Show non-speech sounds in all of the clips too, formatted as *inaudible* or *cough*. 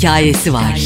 hikayesi var.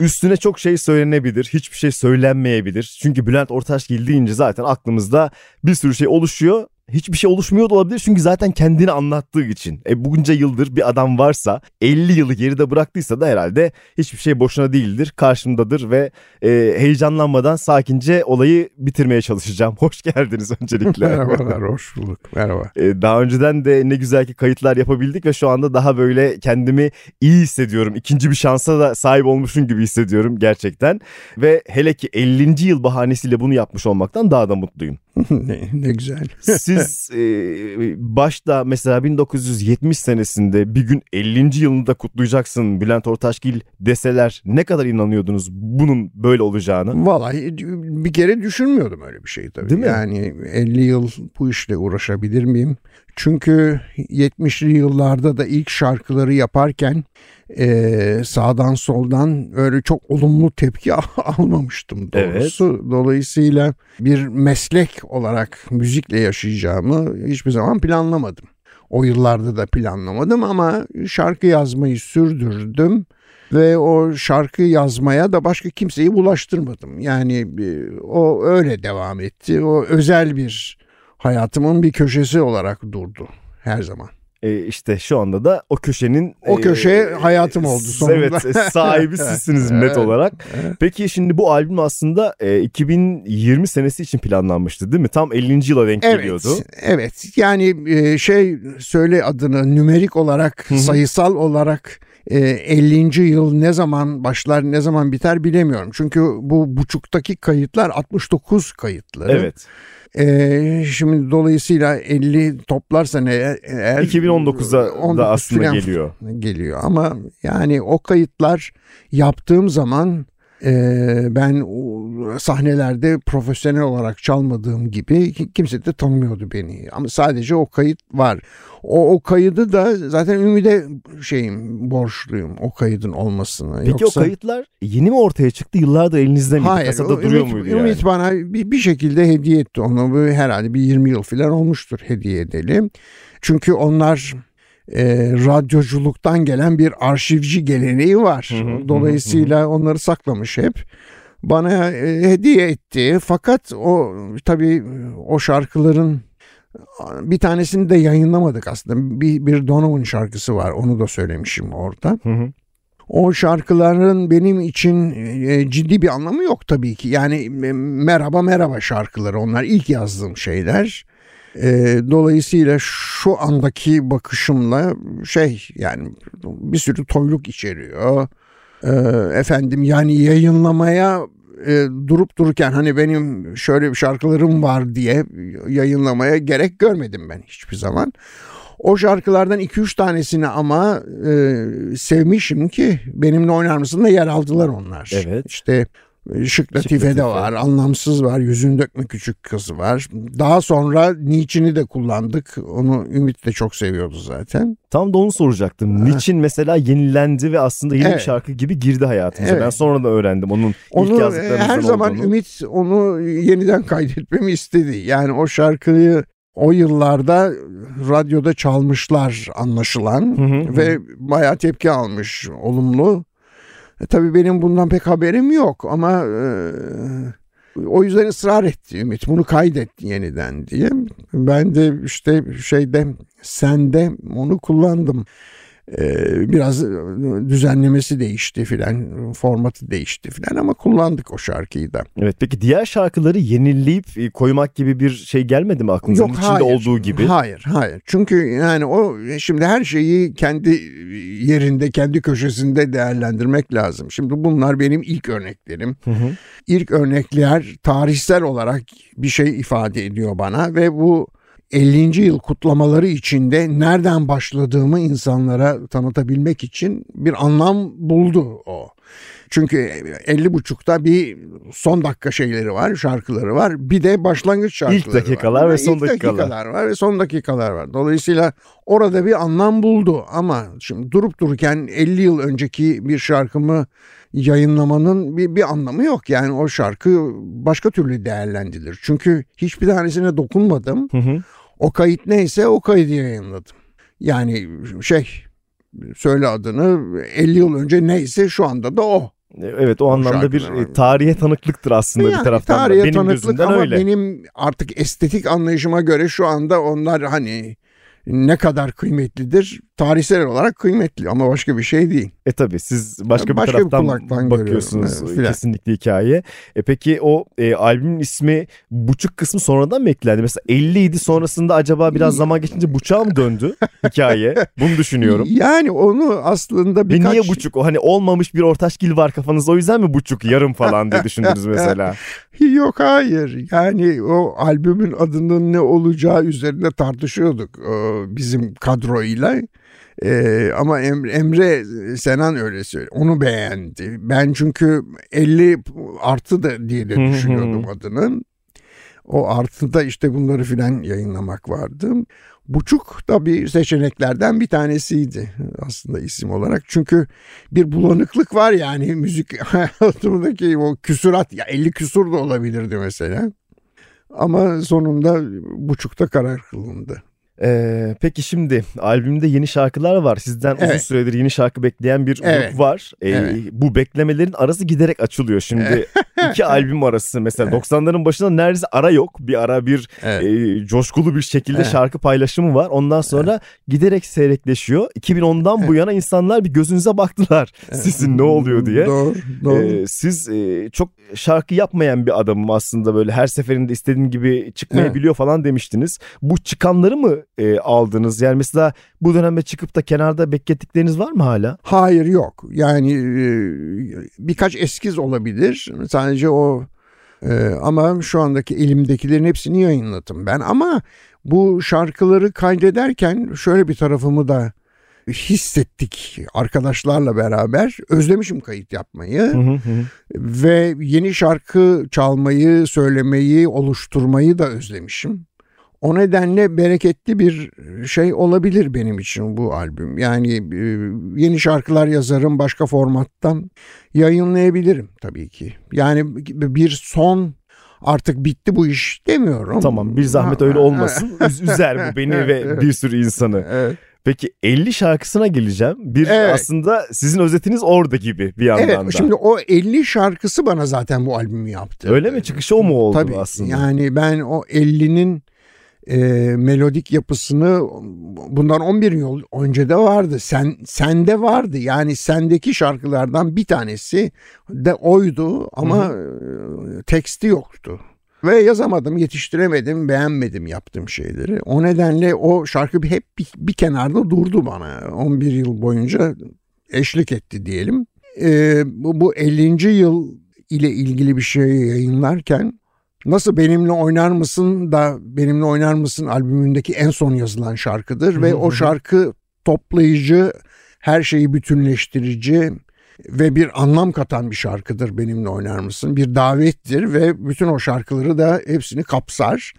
Üstüne çok şey söylenebilir, hiçbir şey söylenmeyebilir. Çünkü Bülent Ortaçgil deyince zaten aklımızda bir sürü şey oluşuyor hiçbir şey oluşmuyor da olabilir çünkü zaten kendini anlattığı için. E bunca yıldır bir adam varsa 50 yılı geride bıraktıysa da herhalde hiçbir şey boşuna değildir. Karşımdadır ve e, heyecanlanmadan sakince olayı bitirmeye çalışacağım. *laughs* Hoş geldiniz öncelikle. Merhabalar, hoş bulduk. Merhaba. E, daha önceden de ne güzel ki kayıtlar yapabildik ve şu anda daha böyle kendimi iyi hissediyorum. İkinci bir şansa da sahip olmuşum gibi hissediyorum gerçekten. Ve hele ki 50. yıl bahanesiyle bunu yapmış olmaktan daha da mutluyum. *laughs* ne, ne güzel. Siz *laughs* e, başta mesela 1970 senesinde bir gün 50. yılını da kutlayacaksın Bülent Ortaçgil deseler ne kadar inanıyordunuz bunun böyle olacağını? Vallahi bir kere düşünmüyordum öyle bir şey tabii. Değil mi? Yani 50 yıl bu işle uğraşabilir miyim? Çünkü 70'li yıllarda da ilk şarkıları yaparken e, sağdan soldan öyle çok olumlu tepki *laughs* almamıştım doğrusu. Evet. Dolayısıyla bir meslek olarak müzikle yaşayacağımı hiçbir zaman planlamadım. O yıllarda da planlamadım ama şarkı yazmayı sürdürdüm ve o şarkı yazmaya da başka kimseyi bulaştırmadım. Yani e, o öyle devam etti. O özel bir hayatımın bir köşesi olarak durdu her zaman. E işte şu anda da o köşenin o köşe e, hayatım oldu sonunda. Evet sahibi *laughs* sizsiniz net olarak. Peki şimdi bu albüm aslında e, 2020 senesi için planlanmıştı değil mi? Tam 50. yıla denk evet, geliyordu. Evet yani e, şey söyle adını nümerik olarak sayısal olarak 50. E, yıl ne zaman başlar ne zaman biter bilemiyorum. Çünkü bu buçuktaki kayıtlar 69 kayıtları. Evet. Ee, şimdi dolayısıyla 50 toplarsan eğer, eğer 2019'a da aslında geliyor. Geliyor ama yani o kayıtlar yaptığım zaman ben sahnelerde profesyonel olarak çalmadığım gibi kimse de tanımıyordu beni. Ama sadece o kayıt var. O, o kaydı da zaten Ümit'e şeyim borçluyum o kaydın olmasını. Peki Yoksa... o kayıtlar yeni mi ortaya çıktı yıllardır elinizde mi? Hayır. Kasada duruyor Ümit, muydu yani? Ümit bana bir, bir şekilde hediye etti onu. Herhalde bir 20 yıl falan olmuştur hediye edelim. Çünkü onlar e, radyoculuktan gelen bir arşivci geleneği var. Dolayısıyla onları saklamış hep. Bana e, hediye etti. Fakat o tabii o şarkıların bir tanesini de yayınlamadık aslında. Bir, bir Donovan şarkısı var. Onu da söylemişim orada. Hı hı. O şarkıların benim için e, ciddi bir anlamı yok tabii ki. Yani e, merhaba merhaba şarkıları onlar ilk yazdığım şeyler. E, dolayısıyla şu andaki bakışımla şey yani bir sürü toyluk içeriyor. E, efendim yani yayınlamaya e, durup dururken hani benim şöyle bir şarkılarım var diye yayınlamaya gerek görmedim ben hiçbir zaman. O şarkılardan 2-3 tanesini ama e, sevmişim ki benimle oynar mısın da yer aldılar onlar. Evet. İşte Şık Latife de var, anlamsız var, yüzün dökme küçük kızı var. Daha sonra Niçin'i de kullandık. Onu Ümit de çok seviyordu zaten. Tam da onu soracaktım. Niçin mesela yenilendi ve aslında yeni evet. bir şarkı gibi girdi hayatımıza. Evet. Ben sonra da öğrendim onun onu, ilk yazdıklarımızdan Her zaman olduğunu. Ümit onu yeniden kaydetmemi istedi. Yani o şarkıyı o yıllarda radyoda çalmışlar anlaşılan hı hı, ve bayağı tepki almış olumlu. E, tabii benim bundan pek haberim yok ama e, o yüzden ısrar etti Ümit bunu kaydet yeniden diye. Ben de işte şeyde sende onu kullandım. Ee, biraz düzenlemesi değişti filan, formatı değişti filan ama kullandık o şarkıyı da. Evet peki diğer şarkıları yenileyip e, koymak gibi bir şey gelmedi mi aklınıza? Yok içinde hayır, olduğu gibi. Hayır hayır çünkü yani o şimdi her şeyi kendi yerinde kendi köşesinde değerlendirmek lazım. Şimdi bunlar benim ilk örneklerim. Hı hı. İlk örnekler tarihsel olarak bir şey ifade ediyor bana ve bu 50. yıl kutlamaları içinde nereden başladığımı insanlara tanıtabilmek için bir anlam buldu o. Çünkü 50 buçukta bir son dakika şeyleri var, şarkıları var. Bir de başlangıç şarkıları İlk dakikalar var. ve son dakikalar. dakikalar var ve son dakikalar var. Dolayısıyla orada bir anlam buldu ama şimdi durup dururken 50 yıl önceki bir şarkımı yayınlamanın bir, bir anlamı yok. Yani o şarkı başka türlü değerlendirilir. Çünkü hiçbir tanesine dokunmadım. Hı hı. O kayıt neyse o kaydı yayınladım. Yani şey söyle adını 50 yıl önce neyse şu anda da o. Evet o anlamda bir var. e, tarihe tanıklıktır aslında Yani bir taraftan da. tarihe Benim tanıklık ama öyle. benim artık estetik anlayışıma göre şu anda onlar hani ne kadar kıymetlidir? Tarihsel olarak kıymetli ama başka bir şey değil. E tabi siz başka bir Başka bir taraftan kulaktan bakıyorsunuz evet, filan. kesinlikle hikaye. E peki o e, albümün ismi buçuk kısmı sonradan mı eklendi? Mesela 50 idi sonrasında acaba biraz zaman geçince buçuğa mı döndü *laughs* hikaye? Bunu düşünüyorum. Yani onu aslında Ve birkaç... niye buçuk? O hani olmamış bir ortaşgil var kafanızda o yüzden mi buçuk yarım falan diye düşündünüz mesela? *laughs* Yok hayır. Yani o albümün adının ne olacağı üzerinde tartışıyorduk bizim kadroyla. E, ama Emre, Emre Senan öyle söyledi. Onu beğendi. Ben çünkü 50 artı da diye de düşünüyordum adını. O artıda işte bunları filan yayınlamak vardı. Buçuk da bir seçeneklerden bir tanesiydi aslında isim olarak. Çünkü bir bulanıklık var yani müzik *laughs* hayatımdaki o küsurat ya 50 küsur da olabilirdi mesela. Ama sonunda buçukta karar kılındı. Ee, peki şimdi albümde yeni şarkılar var. Sizden uzun Evet. süredir yeni şarkı bekleyen bir Evet. grup var. Ee, Evet. Bu beklemelerin arası giderek açılıyor. Şimdi *laughs* iki albüm arası mesela 90'ların başında neredeyse ara yok. Bir ara bir Evet. e, coşkulu bir şekilde Evet. şarkı paylaşımı var. Ondan sonra giderek seyrekleşiyor. 2010'dan bu yana insanlar bir gözünüze baktılar. *laughs* Sizin ne oluyor diye. Doğru, doğru. Ee, siz e, çok şarkı yapmayan bir adamım aslında böyle her seferinde istediğim gibi çıkmayabiliyor falan demiştiniz. Bu çıkanları mı e, aldınız? Yani mesela bu dönemde çıkıp da kenarda beklettikleriniz var mı hala? Hayır yok. Yani e, birkaç eskiz olabilir. Sadece o e, ama şu andaki elimdekilerin hepsini yayınladım ben. Ama bu şarkıları kaydederken şöyle bir tarafımı da hissettik arkadaşlarla beraber. Özlemişim kayıt yapmayı Hı hı hı. ve yeni şarkı çalmayı, söylemeyi, oluşturmayı da özlemişim. O nedenle bereketli bir şey olabilir benim için bu albüm. Yani e, yeni şarkılar yazarım başka formattan yayınlayabilirim tabii ki. Yani bir son artık bitti bu iş demiyorum. Tamam bir zahmet öyle olmasın. *laughs* Üz- üzer bu beni ve bir sürü insanı. Evet. Peki 50 şarkısına geleceğim. Bir Evet. aslında sizin özetiniz orada gibi bir yandan Evet da. şimdi o 50 şarkısı bana zaten bu albümü yaptı. Öyle mi? Çıkışı o mu oldu Tabii aslında? yani ben o 50'nin e, melodik yapısını bundan 11 yıl önce de vardı. Sen sende vardı. Yani sendeki şarkılardan bir tanesi de oydu ama e, teksti yoktu. Ve yazamadım, yetiştiremedim, beğenmedim yaptığım şeyleri. O nedenle o şarkı hep bir, bir kenarda durdu bana. 11 yıl boyunca eşlik etti diyelim. E, bu, bu 50. yıl ile ilgili bir şey yayınlarken Nasıl Benimle Oynar Mısın da Benimle Oynar Mısın albümündeki en son yazılan şarkıdır ve o şarkı toplayıcı, her şeyi bütünleştirici ve bir anlam katan bir şarkıdır Benimle Oynar Mısın. Bir davettir ve bütün o şarkıları da hepsini kapsar.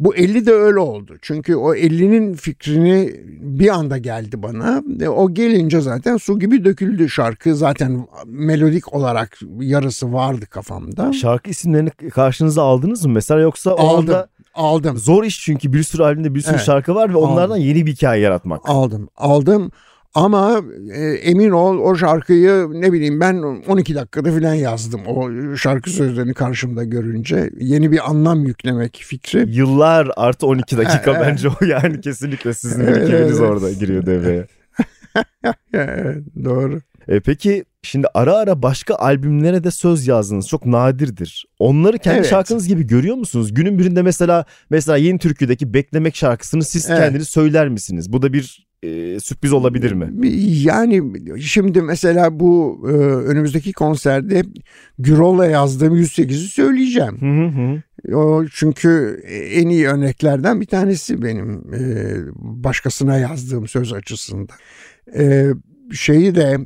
Bu 50 de öyle oldu. Çünkü o 50'nin fikrini bir anda geldi bana. E, O gelince zaten su gibi döküldü şarkı. Zaten melodik olarak yarısı vardı kafamda. Şarkı isimlerini karşınıza aldınız mı mesela yoksa Aldım. anda Aldım. zor iş çünkü bir sürü albümde bir sürü Evet. şarkı var ve onlardan yeni bir hikaye yaratmak. Aldım. Aldım. Ama e, emin ol o şarkıyı ne bileyim ben 12 dakikada falan yazdım. O şarkı sözlerini karşımda görünce yeni bir anlam yüklemek fikri. Yıllar artı 12 dakika *laughs* Evet. bence o yani kesinlikle sizin Evet, evet. orada giriyor devreye. *laughs* Evet, doğru. E peki şimdi ara ara başka albümlere de söz yazdınız. Çok nadirdir. Onları kendi Evet. şarkınız gibi görüyor musunuz? Günün birinde mesela mesela Yeni Türkü'deki Beklemek şarkısını siz Evet. kendiniz söyler misiniz? Bu da bir e, sürpriz olabilir mi? Yani şimdi mesela bu e, önümüzdeki konserde Gürol'la yazdığım 108'i söyleyeceğim. Hı hı hı. O çünkü en iyi örneklerden bir tanesi benim e, başkasına yazdığım söz açısından. E, şeyi de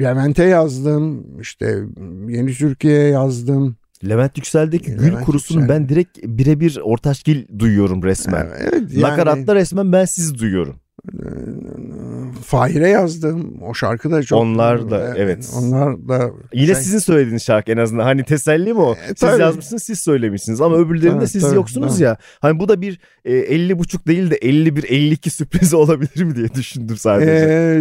Levent'e yazdım, işte Yeni Türkiye'ye yazdım. Levent Yüksel'deki Gül Levent Kurusu'nu Yüksel. ben direkt birebir ortaşgil duyuyorum resmen. Evet, yani, Nakaratta resmen ben sizi duyuyorum. Fahir'e yazdım. O şarkı da çok... Onlar da, evet. Onlar da... Yine şey... sizin söylediğiniz şarkı en azından. Hani teselli mi o? E, siz tabii. yazmışsınız, siz söylemişsiniz. Ama öbürlerinde tabii, siz tabii, yoksunuz tabii. ya. Hani bu da bir e, 50 buçuk değil de 51-52 sürprizi *laughs* olabilir mi diye düşündüm sadece. E,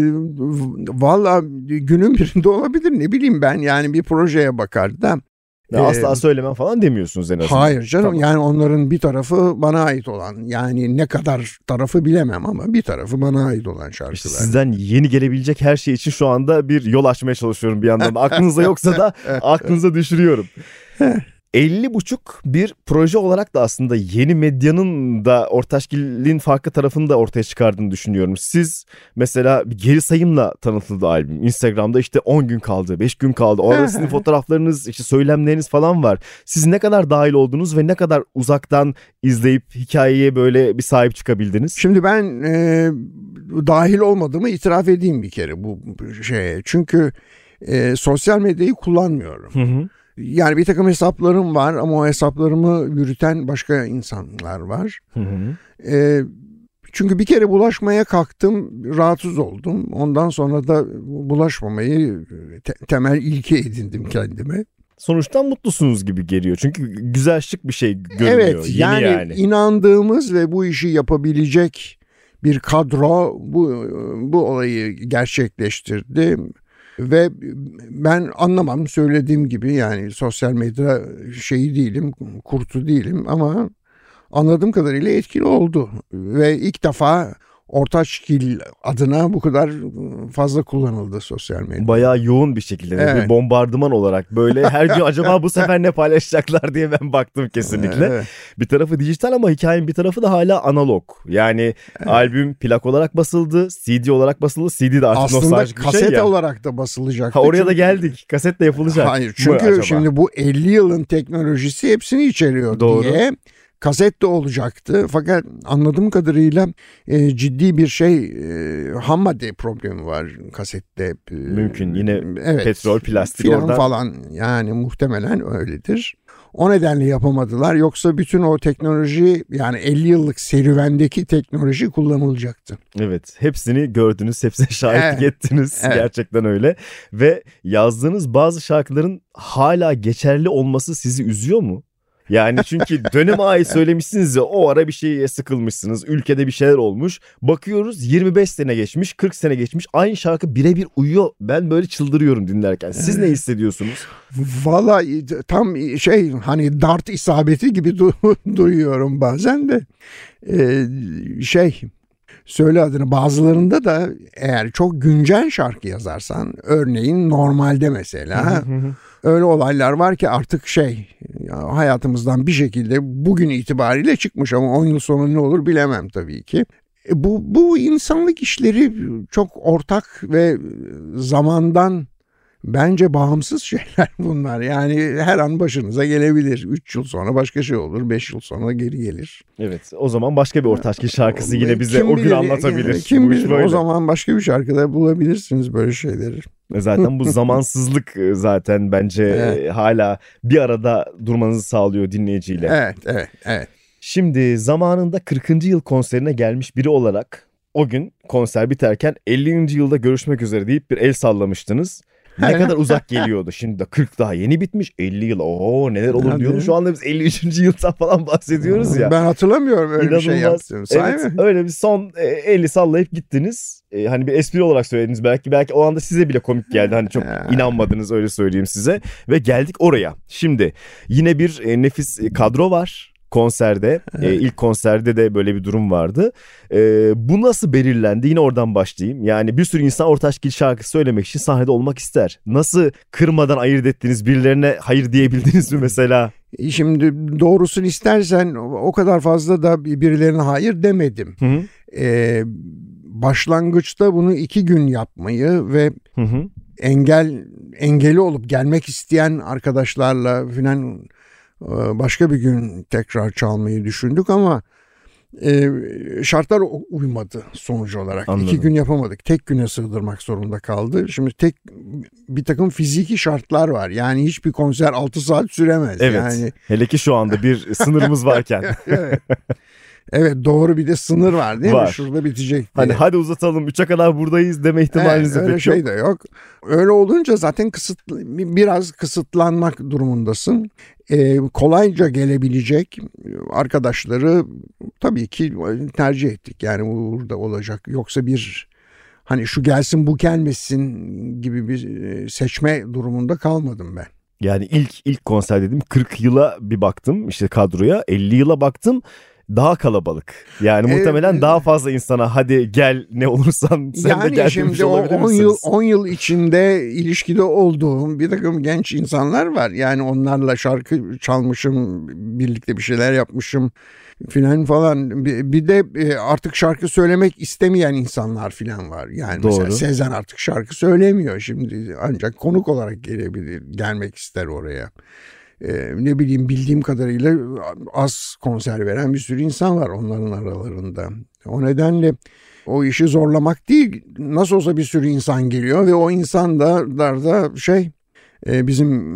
Valla günün birinde olabilir. Ne bileyim ben yani bir projeye bakar da ya ee, asla söylemem falan demiyorsunuz en azından. Hayır canım tamam. yani onların bir tarafı bana ait olan yani ne kadar tarafı bilemem ama bir tarafı bana ait olan şarkılar. Sizden yeni gelebilecek her şey için şu anda bir yol açmaya çalışıyorum bir yandan. *laughs* Aklınıza yoksa da aklınıza düşürüyorum. *laughs* 50 buçuk bir proje olarak da aslında yeni medyanın da Ortaşgil'in farklı tarafını da ortaya çıkardığını düşünüyorum. Siz mesela bir geri sayımla tanıtıldı albüm. Instagram'da işte 10 gün kaldı, 5 gün kaldı. Orada sizin *laughs* fotoğraflarınız, işte söylemleriniz falan var. Siz ne kadar dahil oldunuz ve ne kadar uzaktan izleyip hikayeye böyle bir sahip çıkabildiniz? Şimdi ben e, dahil olmadığımı itiraf edeyim bir kere bu şeye. Çünkü e, sosyal medyayı kullanmıyorum. Hı hı. Yani bir takım hesaplarım var ama o hesaplarımı yürüten başka insanlar var. Hı hı. E, çünkü bir kere bulaşmaya kalktım, rahatsız oldum. Ondan sonra da bulaşmamayı te- temel ilke edindim kendime. Sonuçtan mutlusunuz gibi geliyor. Çünkü güzel şık bir şey görünüyor. Evet Yeni yani, yani inandığımız ve bu işi yapabilecek bir kadro bu bu olayı gerçekleştirdi. Ve ben anlamam söylediğim gibi yani sosyal medya şeyi değilim, kurtu değilim ama anladığım kadarıyla etkili oldu. Ve ilk defa Ortaçgil adına bu kadar fazla kullanıldı sosyal medya. Bayağı yoğun bir şekilde evet. bir bombardıman olarak böyle her gün acaba bu *laughs* sefer ne paylaşacaklar diye ben baktım kesinlikle. Evet. Bir tarafı dijital ama hikayenin bir tarafı da hala analog. Yani evet. albüm plak olarak basıldı, CD olarak basıldı. CD de artık Aslında nostaljik bir şey kaset olarak da basılacak. Ha, oraya çünkü... da geldik. Kaset de yapılacak. Hayır çünkü şimdi bu 50 yılın teknolojisi hepsini içeriyor Doğru. diye kaset de olacaktı. Fakat anladığım kadarıyla e, ciddi bir şey e, ham madde problemi var kasette. E, Mümkün yine evet, petrol, plastik oradan. falan yani muhtemelen öyledir. O nedenle yapamadılar. Yoksa bütün o teknoloji yani 50 yıllık serüvendeki teknoloji kullanılacaktı. Evet hepsini gördünüz hepsine *laughs* şahitlik evet. ettiniz evet. gerçekten öyle. Ve yazdığınız bazı şarkıların hala geçerli olması sizi üzüyor mu? Yani çünkü döneme ait söylemişsiniz ya o ara bir şeye sıkılmışsınız. Ülkede bir şeyler olmuş. Bakıyoruz 25 sene geçmiş 40 sene geçmiş aynı şarkı birebir uyuyor. Ben böyle çıldırıyorum dinlerken. Siz ne hissediyorsunuz? Valla tam şey hani dart isabeti gibi du- *laughs* duyuyorum bazen de. Ee, şey söyle adını bazılarında da eğer çok güncel şarkı yazarsan örneğin normalde mesela öyle olaylar var ki artık şey hayatımızdan bir şekilde bugün itibariyle çıkmış ama 10 yıl sonra ne olur bilemem tabii ki. E, bu, bu insanlık işleri çok ortak ve zamandan Bence bağımsız şeyler *laughs* bunlar. Yani her an başınıza gelebilir. 3 yıl sonra başka şey olur. 5 yıl sonra geri gelir. Evet o zaman başka bir Ortaçgil şarkısı yine bize kim o gün anlatabilir. Yani, kim bilir o zaman başka bir şarkıda bulabilirsiniz böyle şeyleri. E, zaten bu *laughs* zamansızlık e, zaten bence evet. hala bir arada durmanızı sağlıyor dinleyiciyle. Evet, evet, evet. Şimdi zamanında 40. yıl konserine gelmiş biri olarak o gün konser biterken 50. yılda görüşmek üzere deyip bir el sallamıştınız. Ne kadar uzak geliyordu. Şimdi de 40 daha yeni bitmiş. 50 yıl. Oo neler olur Hadi. diyordu. Şu anda biz 53. yıldan falan bahsediyoruz ya. Ben hatırlamıyorum öyle İnanılmaz. bir şey yaptığımı. Evet, mi? öyle bir son 50 e, sallayıp gittiniz. Ee, hani bir espri olarak söylediniz belki. Belki o anda size bile komik geldi. Hani çok inanmadınız öyle söyleyeyim size. Ve geldik oraya. Şimdi yine bir e, nefis kadro var konserde *laughs* e, ilk konserde de böyle bir durum vardı. E, bu nasıl belirlendi? Yine oradan başlayayım. Yani bir sürü insan Ortaçgil şarkı söylemek için sahnede olmak ister. Nasıl kırmadan ayırt ettiniz? Birilerine hayır diyebildiniz mi mesela? E, şimdi doğrusunu istersen o kadar fazla da birilerine hayır demedim. Hı hı. Ee, başlangıçta bunu iki gün yapmayı ve hı hı. engel engeli olup gelmek isteyen arkadaşlarla filan başka bir gün tekrar çalmayı düşündük ama e, şartlar uymadı sonuç olarak. Anladım. İki gün yapamadık. Tek güne sığdırmak zorunda kaldı. Şimdi tek bir takım fiziki şartlar var. Yani hiçbir konser 6 saat süremez. Evet. Yani... Hele ki şu anda bir sınırımız varken. *laughs* evet. Evet doğru bir de sınır var değil Var. mi? Şurada bitecek diye. Hani hadi uzatalım 3'e kadar buradayız deme ihtimaliniz de Evet, öyle pek şey yok. de yok. Öyle olunca zaten kısıt biraz kısıtlanmak durumundasın. Ee, kolayca gelebilecek arkadaşları tabii ki tercih ettik. Yani burada olacak. Yoksa bir hani şu gelsin bu gelmesin gibi bir e, seçme durumunda kalmadım ben. Yani ilk ilk konser dedim 40 yıla bir baktım işte kadroya 50 yıla baktım daha kalabalık. Yani Ee, muhtemelen daha fazla insana hadi gel ne olursan *laughs* sen de yani gel demiş şimdi o olabilir 10 yıl misiniz? 10 yıl içinde ilişkide olduğum bir takım genç insanlar var. Yani onlarla şarkı çalmışım, birlikte bir şeyler yapmışım filan falan. Bir, de e, artık şarkı söylemek istemeyen insanlar filan var. Yani mesela Doğru. Sezen artık şarkı söylemiyor şimdi ancak konuk olarak gelebilir, gelmek ister oraya. Ee, ne bileyim bildiğim kadarıyla az konser veren bir sürü insan var onların aralarında. O nedenle o işi zorlamak değil. Nasıl olsa bir sürü insan geliyor ve o insan da, şey bizim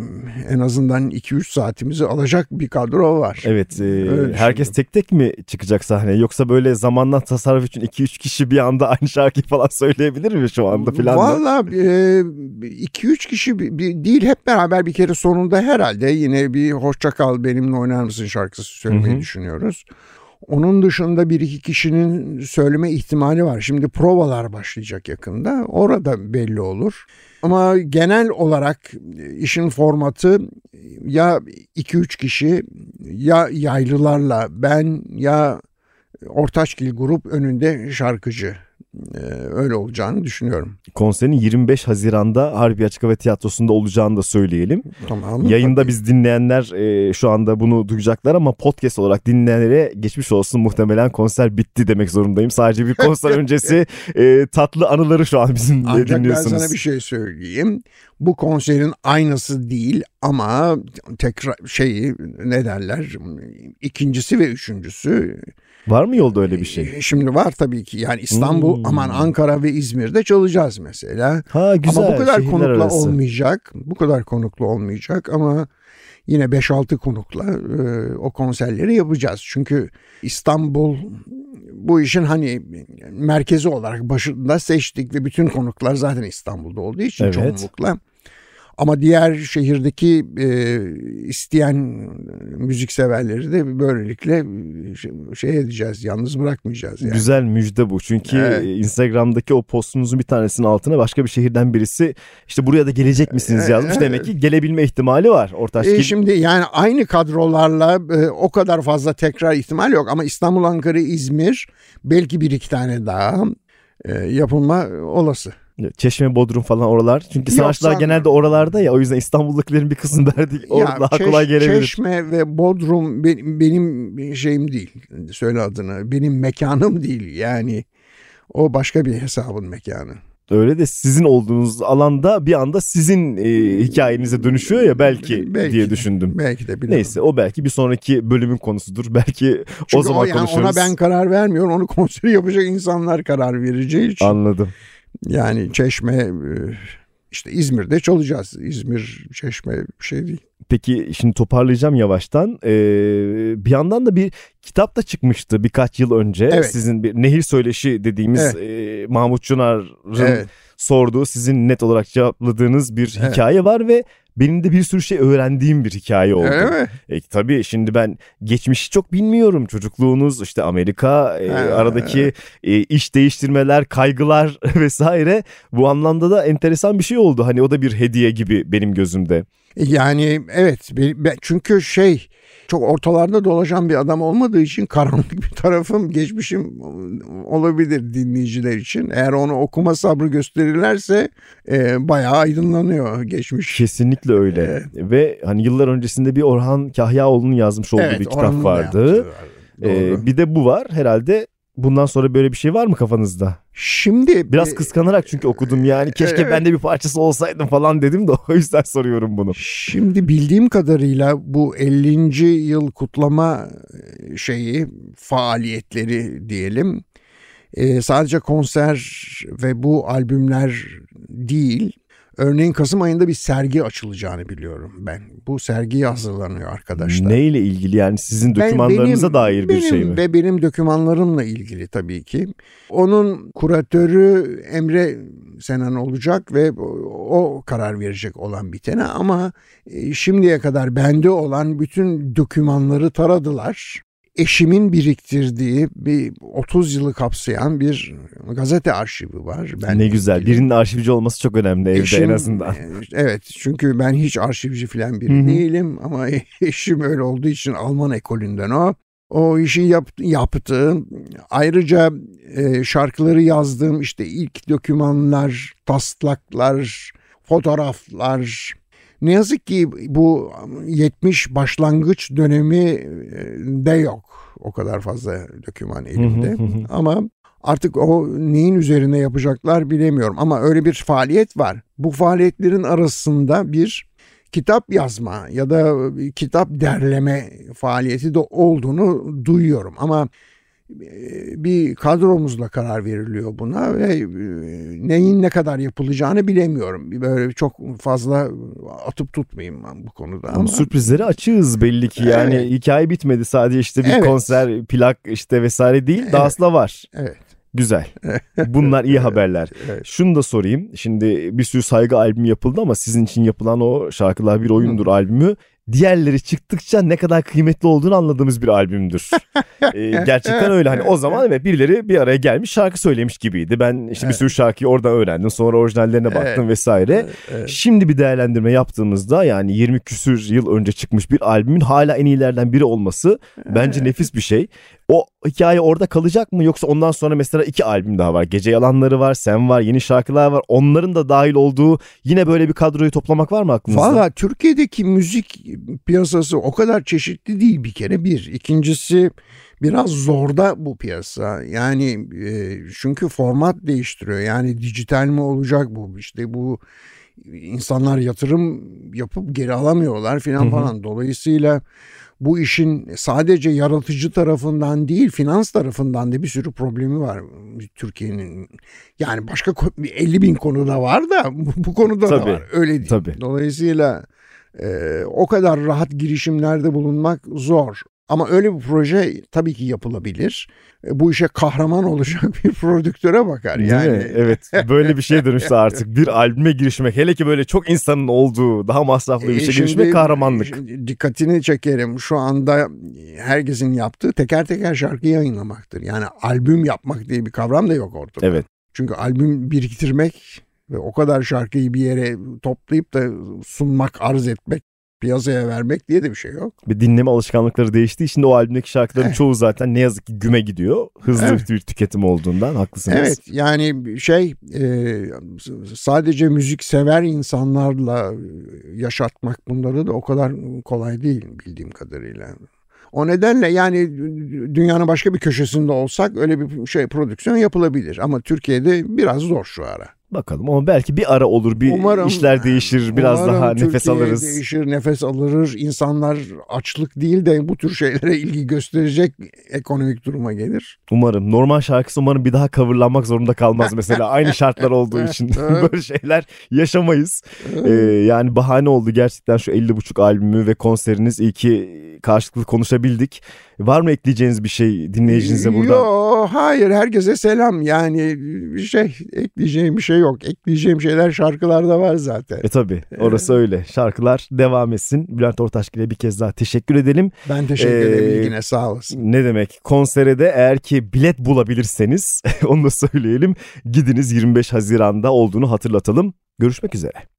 en azından 2-3 saatimizi alacak bir kadro var. Evet, e, Öyle herkes düşündüm. tek tek mi çıkacak sahneye yoksa böyle zamandan tasarruf için 2-3 kişi bir anda *laughs* aynı şarkıyı falan söyleyebilir mi şu anda filan? Valla 2-3 kişi bir, değil hep beraber bir kere sonunda herhalde yine bir hoşça kal benimle oynar mısın şarkısı söylemeyi Hı hı. düşünüyoruz. Onun dışında bir iki kişinin söyleme ihtimali var. Şimdi provalar başlayacak yakında. Orada belli olur. Ama genel olarak işin formatı ya 2-3 kişi ya yaylılarla ben ya Ortaçgil grup önünde şarkıcı. Ee, öyle olacağını düşünüyorum. Konserin 25 Haziran'da Harbi Açık Hava Tiyatrosu'nda olacağını da söyleyelim. Tamam. Yayında biz dinleyenler e, şu anda bunu duyacaklar ama podcast olarak dinleyenlere geçmiş olsun muhtemelen konser bitti demek zorundayım. Sadece bir konser *laughs* öncesi e, tatlı anıları şu an bizimle Ancak ben dinliyorsunuz. sana bir şey söyleyeyim. Bu konserin aynısı değil ama tekrar şeyi ne derler ikincisi ve üçüncüsü Var mı yolda öyle bir şey? e, Şimdi var tabii ki yani İstanbul Hmm. aman Ankara ve İzmir'de çalacağız mesela. Ha güzel. ama bu kadar şehirler konukla arası. olmayacak. Bu kadar konuklu olmayacak ama yine 5-6 konukla e, o konserleri yapacağız. Çünkü İstanbul bu işin hani merkezi olarak başında seçtik ve bütün konuklar zaten İstanbul'da olduğu için Evet. çoğunlukla. Ama diğer şehirdeki e, isteyen müzik severleri de böylelikle e, şey, edeceğiz, yalnız bırakmayacağız yani. Güzel müjde bu. Çünkü Evet. Instagram'daki o postunuzun bir tanesinin altına başka bir şehirden birisi işte buraya da gelecek misiniz yazmış. evet. Demek ki gelebilme ihtimali var. Ortaş E, şimdi yani aynı kadrolarla e, o kadar fazla tekrar ihtimal yok ama İstanbul, Ankara, İzmir belki bir iki tane daha e, yapılma olası. Çeşme, Bodrum falan oralar. Çünkü sanatçılar genelde oralarda ya o yüzden İstanbul'dakilerin bir kısmı derdi orada daha Çeş- kolay gelebilir. Çeşme ve Bodrum be- benim şeyim değil. Söyle adını. Benim mekanım değil. Yani o başka bir hesabın mekanı. Öyle de sizin olduğunuz alanda bir anda sizin e, hikayenize dönüşüyor ya belki, Belki diye düşündüm. Belki de bilemem. Neyse o belki bir sonraki bölümün konusudur. *laughs* Belki Çünkü o zaman yani konuşuruz. ona ben karar vermiyorum. Onu konseri yapacak insanlar karar vereceği için. Anladım. Yani Çeşme e, işte İzmir'de çalacağız. İzmir, Çeşme bir şey değil. Peki şimdi toparlayacağım yavaştan. Ee, bir yandan da bir kitap da çıkmıştı birkaç yıl önce. Evet. Sizin bir Nehir Söyleşi dediğimiz e, Mahmut Çınar'ın Evet. sorduğu sizin net olarak cevapladığınız bir Evet. hikaye var ve benim de bir sürü şey öğrendiğim bir hikaye oldu. Öyle mi? E, tabii şimdi ben geçmişi çok bilmiyorum. Çocukluğunuz işte Amerika e, Ha. aradaki e, iş değiştirmeler, kaygılar *laughs* vesaire bu anlamda da enteresan bir şey oldu. Hani o da bir hediye gibi benim gözümde. Yani evet çünkü şey çok ortalarda dolaşan bir adam olmadığı için karanlık bir tarafım geçmişim olabilir dinleyiciler için. Eğer onu okuma sabrı gösterirlerse e, bayağı aydınlanıyor geçmiş. Kesinlikle öyle. Evet. Ve hani yıllar öncesinde bir Orhan Kahyaoğlu'nun yazmış olduğu bir kitap vardı. Ee, bir de bu var. Herhalde bundan sonra böyle bir şey var mı kafanızda? Şimdi Biraz e, kıskanarak çünkü okudum yani. Keşke evet. ben de bir parçası olsaydım falan dedim de *laughs* o yüzden soruyorum bunu. Şimdi bildiğim kadarıyla bu 50. yıl kutlama e, şeyi faaliyetleri diyelim e, sadece konser ve bu albümler değil Örneğin Kasım ayında bir sergi açılacağını biliyorum ben. Bu sergiye hazırlanıyor arkadaşlar. Neyle ilgili yani sizin dokümanlarınıza benim, dair bir benim şey mi? Ve benim dokümanlarımla ilgili tabii ki. Onun kuratörü Emre Senan olacak ve o karar verecek olan bitene ama e, şimdiye kadar bende olan bütün dokümanları taradılar eşimin biriktirdiği bir 30 yılı kapsayan bir gazete arşivi var. Ben ne güzel. Birinin arşivci olması çok önemli evde Eşim, en azından. E, evet çünkü ben hiç arşivci falan biri Hı-hı. değilim ama *laughs* eşim öyle olduğu için Alman ekolünden o. O işi yap, yaptı. Ayrıca e, şarkıları yazdığım işte ilk dokümanlar, taslaklar, fotoğraflar, ne yazık ki bu 70 başlangıç dönemi de yok o kadar fazla doküman elimde. Ama artık o neyin üzerine yapacaklar bilemiyorum. Ama öyle bir faaliyet var. Bu faaliyetlerin arasında bir kitap yazma ya da kitap derleme faaliyeti de olduğunu duyuyorum. Ama bir kadromuzla karar veriliyor buna ve neyin ne kadar yapılacağını bilemiyorum. Böyle çok fazla atıp tutmayayım ben bu konuda. Ama, sürprizleri açığız belli ki yani evet. hikaye bitmedi sadece işte bir evet. konser plak işte vesaire değil evet. dahası da var. Evet. Güzel. *laughs* Bunlar iyi haberler. Evet. Şunu da sorayım. Şimdi bir sürü saygı albümü yapıldı ama sizin için yapılan o şarkılar bir oyundur Hı. albümü diğerleri çıktıkça ne kadar kıymetli olduğunu anladığımız bir albümdür. *laughs* ee, gerçekten öyle hani o zaman evet birileri bir araya gelmiş şarkı söylemiş gibiydi. Ben işte bir sürü şarkıyı oradan öğrendim sonra orijinallerine baktım evet. vesaire. Evet, evet. Şimdi bir değerlendirme yaptığımızda yani 20 küsür yıl önce çıkmış bir albümün hala en iyilerden biri olması bence nefis bir şey. O hikaye orada kalacak mı yoksa ondan sonra mesela iki albüm daha var. Gece Yalanları var, Sen var, yeni şarkılar var. Onların da dahil olduğu yine böyle bir kadroyu toplamak var mı aklınızda? Valla Türkiye'deki müzik piyasası o kadar çeşitli değil bir kere bir. İkincisi biraz zorda bu piyasa. Yani e, çünkü format değiştiriyor. Yani dijital mi olacak bu? İşte bu insanlar yatırım yapıp geri alamıyorlar filan falan. Dolayısıyla bu işin sadece yaratıcı tarafından değil finans tarafından da bir sürü problemi var Türkiye'nin. Yani başka 50 bin konuda var da bu konuda tabii, da var öyle değil. Tabii. Dolayısıyla e, o kadar rahat girişimlerde bulunmak zor. Ama öyle bir proje tabii ki yapılabilir. E, bu işe kahraman olacak bir prodüktöre bakar yani. Evet böyle bir şeye dönüştü artık. Bir albüme girişmek hele ki böyle çok insanın olduğu daha masraflı bir işe girişmek kahramanlık. Dikkatini çekerim şu anda herkesin yaptığı teker teker şarkı yayınlamaktır. Yani albüm yapmak diye bir kavram da yok ortada. Evet. Çünkü albüm biriktirmek ve o kadar şarkıyı bir yere toplayıp da sunmak, arz etmek piyasaya vermek diye de bir şey yok. Bir dinleme alışkanlıkları değişti. Şimdi o albümdeki şarkıların çoğu zaten ne yazık ki güme gidiyor. Hızlı evet. bir tüketim olduğundan haklısınız. Evet yani şey e, sadece müzik sever insanlarla yaşatmak bunları da o kadar kolay değil bildiğim kadarıyla. O nedenle yani dünyanın başka bir köşesinde olsak öyle bir şey prodüksiyon yapılabilir. Ama Türkiye'de biraz zor şu ara. Bakalım ama belki bir ara olur bir umarım, işler değişir biraz daha Türkiye nefes alırız. değişir nefes alırız insanlar açlık değil de bu tür şeylere ilgi gösterecek ekonomik duruma gelir. Umarım normal şarkısı umarım bir daha coverlanmak zorunda kalmaz mesela aynı şartlar olduğu için *laughs* *laughs* böyle şeyler yaşamayız. ee, yani bahane oldu gerçekten şu 50.5 albümü ve konseriniz iyi ki karşılıklı konuşabildik. Var mı ekleyeceğiniz bir şey dinleyicinize burada? Yok hayır herkese selam yani bir şey ekleyeceğim bir şey yok. Ekleyeceğim şeyler şarkılarda var zaten. E tabi orası öyle şarkılar devam etsin. Bülent Ortaçgil'e bir kez daha teşekkür edelim. Ben teşekkür ee, ederim ilgine sağ olasın. Ne demek konsere de eğer ki bilet bulabilirseniz *laughs* onu da söyleyelim. Gidiniz 25 Haziran'da olduğunu hatırlatalım. Görüşmek üzere.